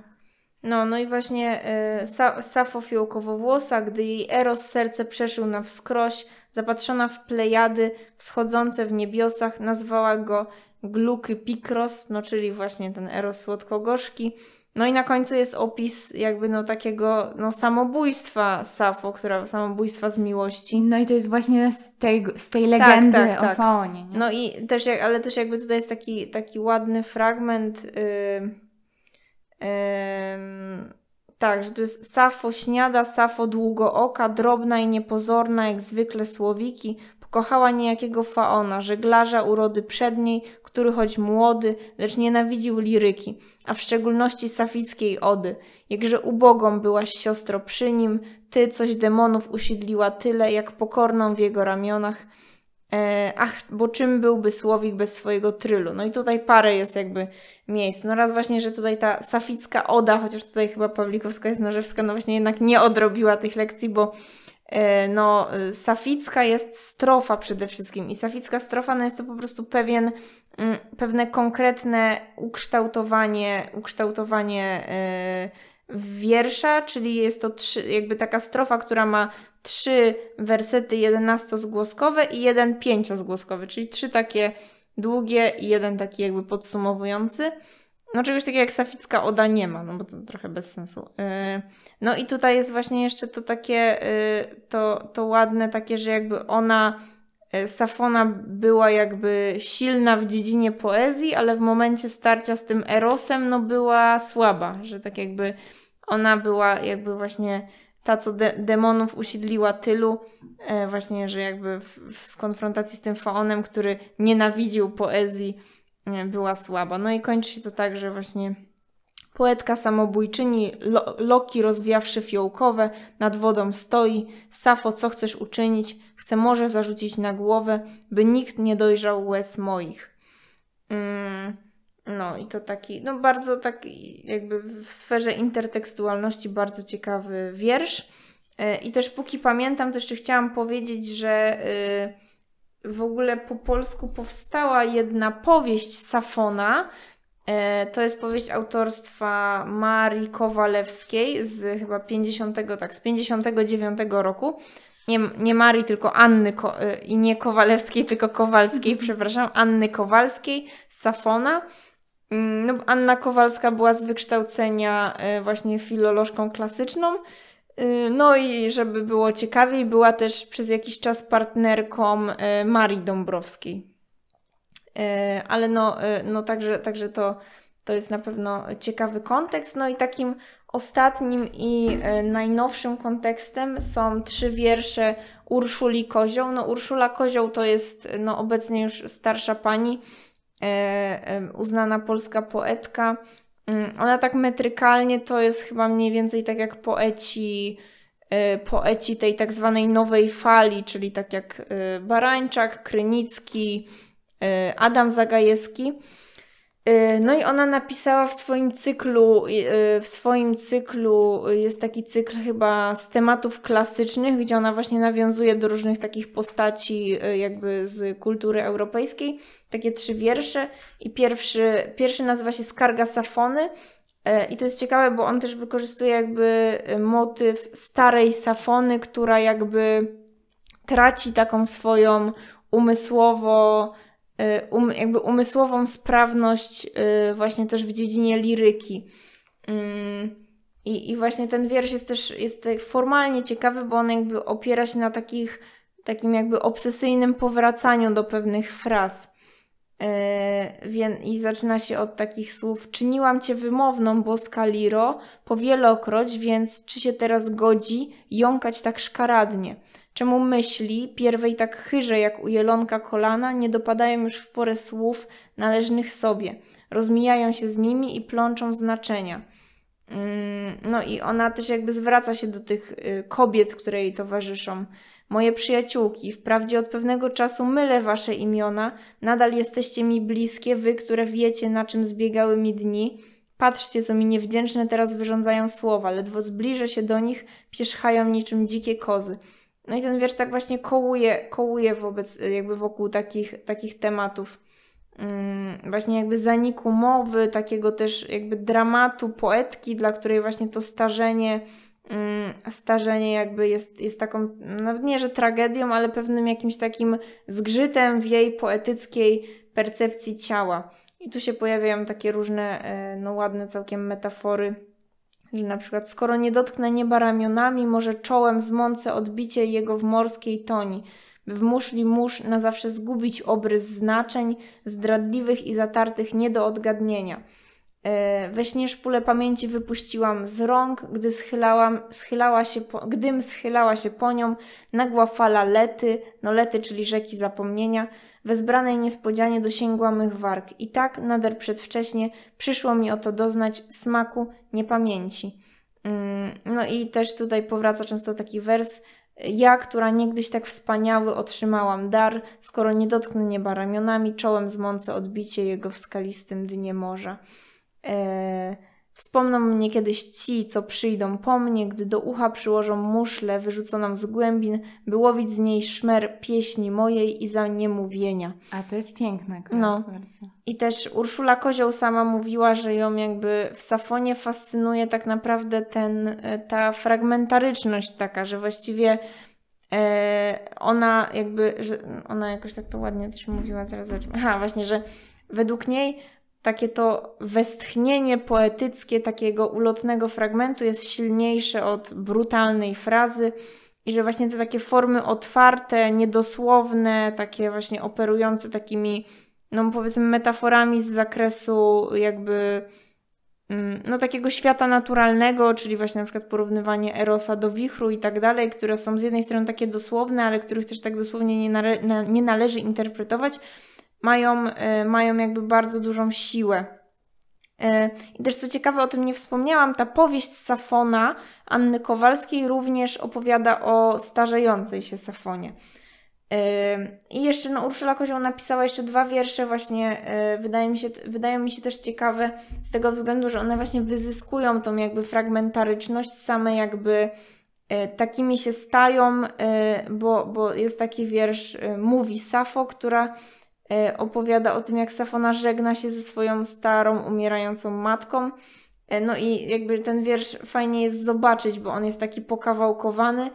No, no i właśnie e, Sa Safo fiołkowo-włosa, gdy jej Eros serce przeszył na wskroś, zapatrzona w plejady wschodzące w niebiosach, nazwała go Gluky Pikros, no czyli właśnie ten Eros słodko-gorzki, no i na końcu jest opis jakby no takiego no samobójstwa Safo, która samobójstwa z miłości. No i to jest właśnie z tej, z tej tak, legendy tak, tak, o tak. Faonie. Nie? No i też, ale też jakby tutaj jest taki, taki ładny fragment yy, yy, tak, że tu jest Safo śniada, Safo długo oka, drobna i niepozorna jak zwykle słowiki, Kochała niejakiego Faona, żeglarza urody przedniej, który choć młody, lecz nienawidził liryki, a w szczególności safickiej ody. Jakże ubogą byłaś siostro przy nim, ty coś demonów usiedliła tyle, jak pokorną w jego ramionach. E, ach, bo czym byłby słowik bez swojego trylu? No i tutaj parę jest jakby miejsc. No raz właśnie, że tutaj ta saficka oda, chociaż tutaj chyba Pawlikowska jest Nożewska, no właśnie jednak nie odrobiła tych lekcji, bo E, no, saficka jest strofa przede wszystkim i saficka strofa no jest to po prostu pewien, pewne konkretne ukształtowanie, ukształtowanie wiersza, czyli jest to trzy, jakby taka strofa, która ma trzy wersety jedenastozgłoskowe i jeden pięciozgłoskowy, czyli trzy takie długie i jeden taki jakby podsumowujący. No czegoś takiego jak Saficka Oda nie ma, no bo to trochę bez sensu. Y, no i tutaj jest właśnie jeszcze to takie, y, to, to ładne takie, że jakby ona, Safona była jakby silna w dziedzinie poezji, ale w momencie starcia z tym Erosem, no była słaba, że tak jakby ona była jakby właśnie ta, co de demonów usiedliła tylu, e, właśnie, że jakby w, w, konfrontacji z tym Faonem, który nienawidził poezji, e, była słaba. No i kończy się to tak, że właśnie poetka samobójczyni, lo Loki rozwiawszy fiołkowe, nad wodą stoi, Safo, co chcesz uczynić? Chcę morze zarzucić na głowę, by nikt nie dojrzał łez moich. Mm. No i to taki, no bardzo taki jakby w sferze intertekstualności bardzo ciekawy wiersz. E, I też póki pamiętam, to jeszcze chciałam powiedzieć, że y, w ogóle po polsku powstała jedna powieść Safona. E, to jest powieść autorstwa Marii Kowalewskiej z chyba 50, tak, z 59 roku. Nie, nie Marii, tylko Anny Ko y, i nie Kowalewskiej, tylko Kowalskiej, przepraszam, Anny Kowalskiej, Safona. Mm, no, Anna Kowalska była z wykształcenia e, właśnie filolożką klasyczną. E, no i żeby było ciekawiej, była też przez jakiś czas partnerką e, Marii Dąbrowskiej. Ale no, no także, także to, to jest na pewno ciekawy kontekst. No i takim ostatnim i najnowszym kontekstem są trzy wiersze Urszuli Kozioł. No Urszula Kozioł to jest no, obecnie już starsza pani, E, uznana polska poetka. Mm, ona tak metrykalnie to jest chyba mniej więcej tak jak poeci, e, poeci tej tak zwanej nowej fali, czyli tak jak e, Barańczak, Krynicki, Adam Zagajewski. Y, no i ona napisała w swoim cyklu, y, w swoim cyklu jest taki cykl chyba z tematów klasycznych, gdzie ona właśnie nawiązuje do różnych takich postaci y, jakby z kultury europejskiej. Takie trzy wiersze i pierwszy, pierwszy nazywa się Skarga Safony i to jest ciekawe, bo on też wykorzystuje jakby motyw starej Safony, która jakby traci taką swoją umysłowo Y, um, jakby umysłową sprawność y, właśnie też w dziedzinie liryki. Mm, I, I właśnie ten wiersz jest też jest tak formalnie ciekawy, bo on jakby opiera się na takich, takim jakby obsesyjnym powracaniu do pewnych fraz. Y, I zaczyna się od takich słów: Czyniłam cię wymowną, boska liro, powielokroć, więc czy się teraz godzi jąkać tak szkaradnie? Czemu myśli, pierwej tak chyże jak u jelonka kolana, nie dopadają już w porę słów należnych sobie, rozmijają się z nimi i plączą znaczenia. Mm, no i ona też jakby zwraca się do tych y, kobiet, które jej towarzyszą. Moje przyjaciółki, wprawdzie od pewnego czasu mylę wasze imiona, nadal jesteście mi bliskie, wy, które wiecie, na czym zbiegały mi dni. Patrzcie, co mi niewdzięczne teraz wyrządzają słowa, ledwo zbliżę się do nich, pierzchają niczym dzikie kozy. No i ten wiersz tak właśnie kołuje, kołuje wobec, jakby wokół takich, takich tematów. Hmm, właśnie jakby zaniku mowy, takiego też jakby dramatu poetki, dla której właśnie to starzenie, hmm, starzenie jakby jest, jest taką, nawet nie, że tragedią, ale pewnym jakimś takim zgrzytem w jej poetyckiej percepcji ciała. I tu się pojawiają takie różne, e, no ładne całkiem metafory że na przykład skoro nie dotknę nieba ramionami, może czołem zmącę odbicie jego w morskiej toni, by w muszli mórz na zawsze zgubić obrys znaczeń, zdradliwych i zatartych nie do odgadnienia. E, we śnie szpulę pamięci wypuściłam z rąk, gdy schylałam, schylała się po, gdym schylała się po nią nagła fala lety, no lety, czyli rzeki zapomnienia, wezbranej niespodzianie dosięgła mych warg i tak nader przedwcześnie przyszło mi oto doznać smaku niepamięci. Mm, no i też tutaj powraca często taki wers ja, która niegdyś tak wspaniały, otrzymałam dar, skoro nie dotknę nieba ramionami, czołem zmącę odbicie jego w skalistym dnie morza. Eee, Wspomną mnie kiedyś ci, co przyjdą po mnie, gdy do ucha przyłożą muszlę wyrzuconą z głębin, by łowić z niej szmer pieśni mojej i za niemówienia. A to jest piękne. No. I też Urszula Kozioł sama mówiła, że ją jakby w Safonie fascynuje tak naprawdę ten, e, ta fragmentaryczność taka, że właściwie e, ona jakby, że ona jakoś tak to ładnie też mówiła, zaraz zobaczymy. Aha, właśnie, że według niej takie to westchnienie poetyckie takiego ulotnego fragmentu jest silniejsze od brutalnej frazy i że właśnie te takie formy otwarte, niedosłowne, takie właśnie operujące takimi, no powiedzmy, metaforami z zakresu jakby mm, no takiego świata naturalnego, czyli właśnie na przykład porównywanie Erosa do wichru i tak dalej, które są z jednej strony takie dosłowne, ale których też tak dosłownie nie, nale nie należy interpretować, mają, e, mają jakby bardzo dużą siłę. E, I też co ciekawe, o tym nie wspomniałam, ta powieść Safona Anny Kowalskiej również opowiada o starzejącej się Safonie. E, I jeszcze no, Urszula Kozioł napisała jeszcze dwa wiersze, właśnie wydaje mi się, wydają mi się też ciekawe z tego względu, że one właśnie wyzyskują tą jakby fragmentaryczność, same jakby takimi się stają, bo, bo jest taki wiersz Mówi Safo, która opowiada o tym, jak Safona żegna się ze swoją starą, umierającą matką. E, no i jakby ten wiersz fajnie jest zobaczyć, bo on jest taki pokawałkowany.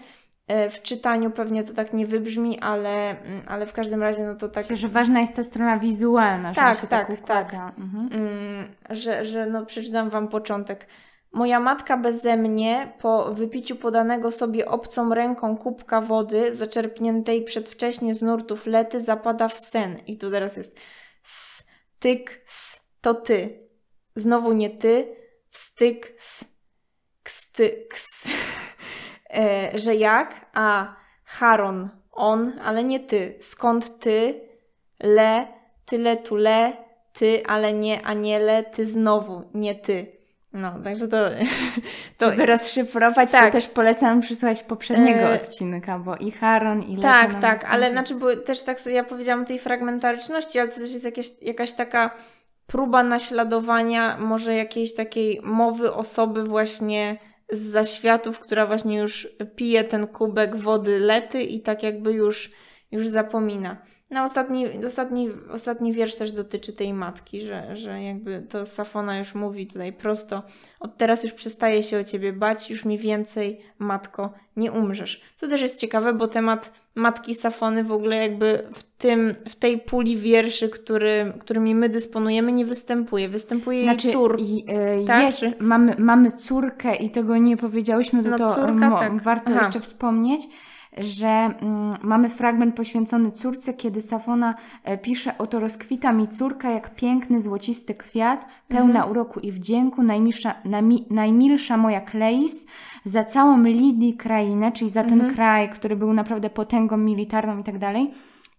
E, w czytaniu pewnie to tak nie wybrzmi, ale, mm, ale w każdym razie no to tak... Myślę, że ważna jest ta strona wizualna, że tak, się tak, tak, tak. Mhm. Mm, że, że no przeczytam Wam początek. Moja matka beze mnie, po wypiciu podanego sobie obcą ręką kubka wody, zaczerpniętej przedwcześnie z nurtów lety, zapada w sen. I tu teraz jest s, tyk, s, to ty. Znowu nie ty, wstyk, s, ksty, ks. e, że jak? A, Haron, on, ale nie ty. Skąd ty? Le, tyle tu le, ty, ale nie aniele, ty znowu, nie ty. No, także to... to Żeby rozszyfrować, tak. to też polecam przysłać poprzedniego yy... odcinka, bo i Haron, i Tak, tak, ale znaczy, bo też tak ja powiedziałam o tej fragmentaryczności, ale to też jest jakieś, jakaś taka próba naśladowania może jakiejś takiej mowy osoby właśnie z zaświatów, która właśnie już pije ten kubek wody lety i tak jakby już, już zapomina. No, ostatni, ostatni, ostatni wiersz też dotyczy tej matki, że, że jakby to Safona już mówi tutaj prosto. Od teraz już przestaję się o ciebie bać, już mi więcej, matko, nie umrzesz. Co też jest ciekawe, bo temat matki Safony w ogóle jakby w, tym, w tej puli wierszy, który, którymi my dysponujemy, nie występuje. Występuje znaczy, jej cór. Yy, tak? Jest, mamy, mamy córkę i tego nie powiedziałyśmy, to, no, to córka, tak. warto Aha. jeszcze wspomnieć że mm, mamy fragment poświęcony córce, kiedy Safona e, pisze: Oto rozkwita mi córka jak piękny, złocisty kwiat, pełna mhm. uroku i wdzięku, najmilsza, najmi, najmilsza moja Kleis, za całą Lidii krainę, czyli za ten mhm. kraj, który był naprawdę potęgą militarną i tak dalej,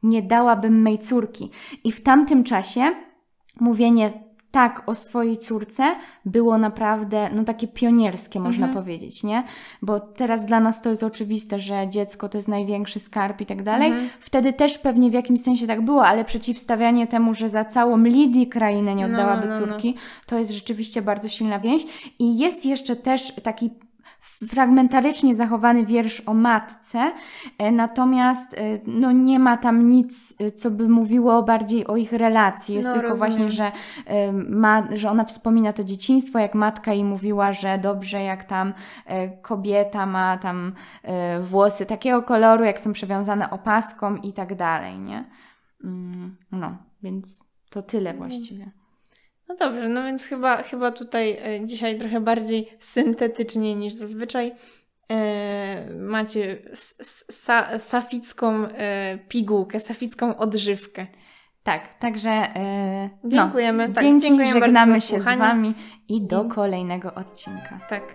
nie dałabym mej córki. I w tamtym czasie mówienie tak o swojej córce było naprawdę no takie pionierskie, można mhm. powiedzieć, nie? Bo teraz dla nas to jest oczywiste, że dziecko to jest największy skarb i tak dalej. Mhm. Wtedy też pewnie w jakimś sensie tak było, ale przeciwstawianie temu, że za całą Lidii krainę nie no, oddałaby no, no, córki, no. to jest rzeczywiście bardzo silna więź. I jest jeszcze też taki fragmentarycznie zachowany wiersz o matce, e, natomiast e, no, nie ma tam nic, e, co by mówiło bardziej o ich relacji. Jest no, tylko rozumiem. właśnie, że, ma, że ona wspomina to dzieciństwo, jak matka jej mówiła, że dobrze, jak tam kobieta ma tam włosy takiego koloru, jak są przewiązane opaską i tak dalej, nie? Mm, no, więc to tyle właściwie. No dobrze, no więc chyba, chyba tutaj e, dzisiaj trochę bardziej syntetycznie niż zazwyczaj e, macie sa, saficką e, pigułkę, saficką odżywkę. Tak, także e, dziękujemy. No, tak, dzięki, dziękujemy żegnamy się z Wami i do kolejnego odcinka. Tak.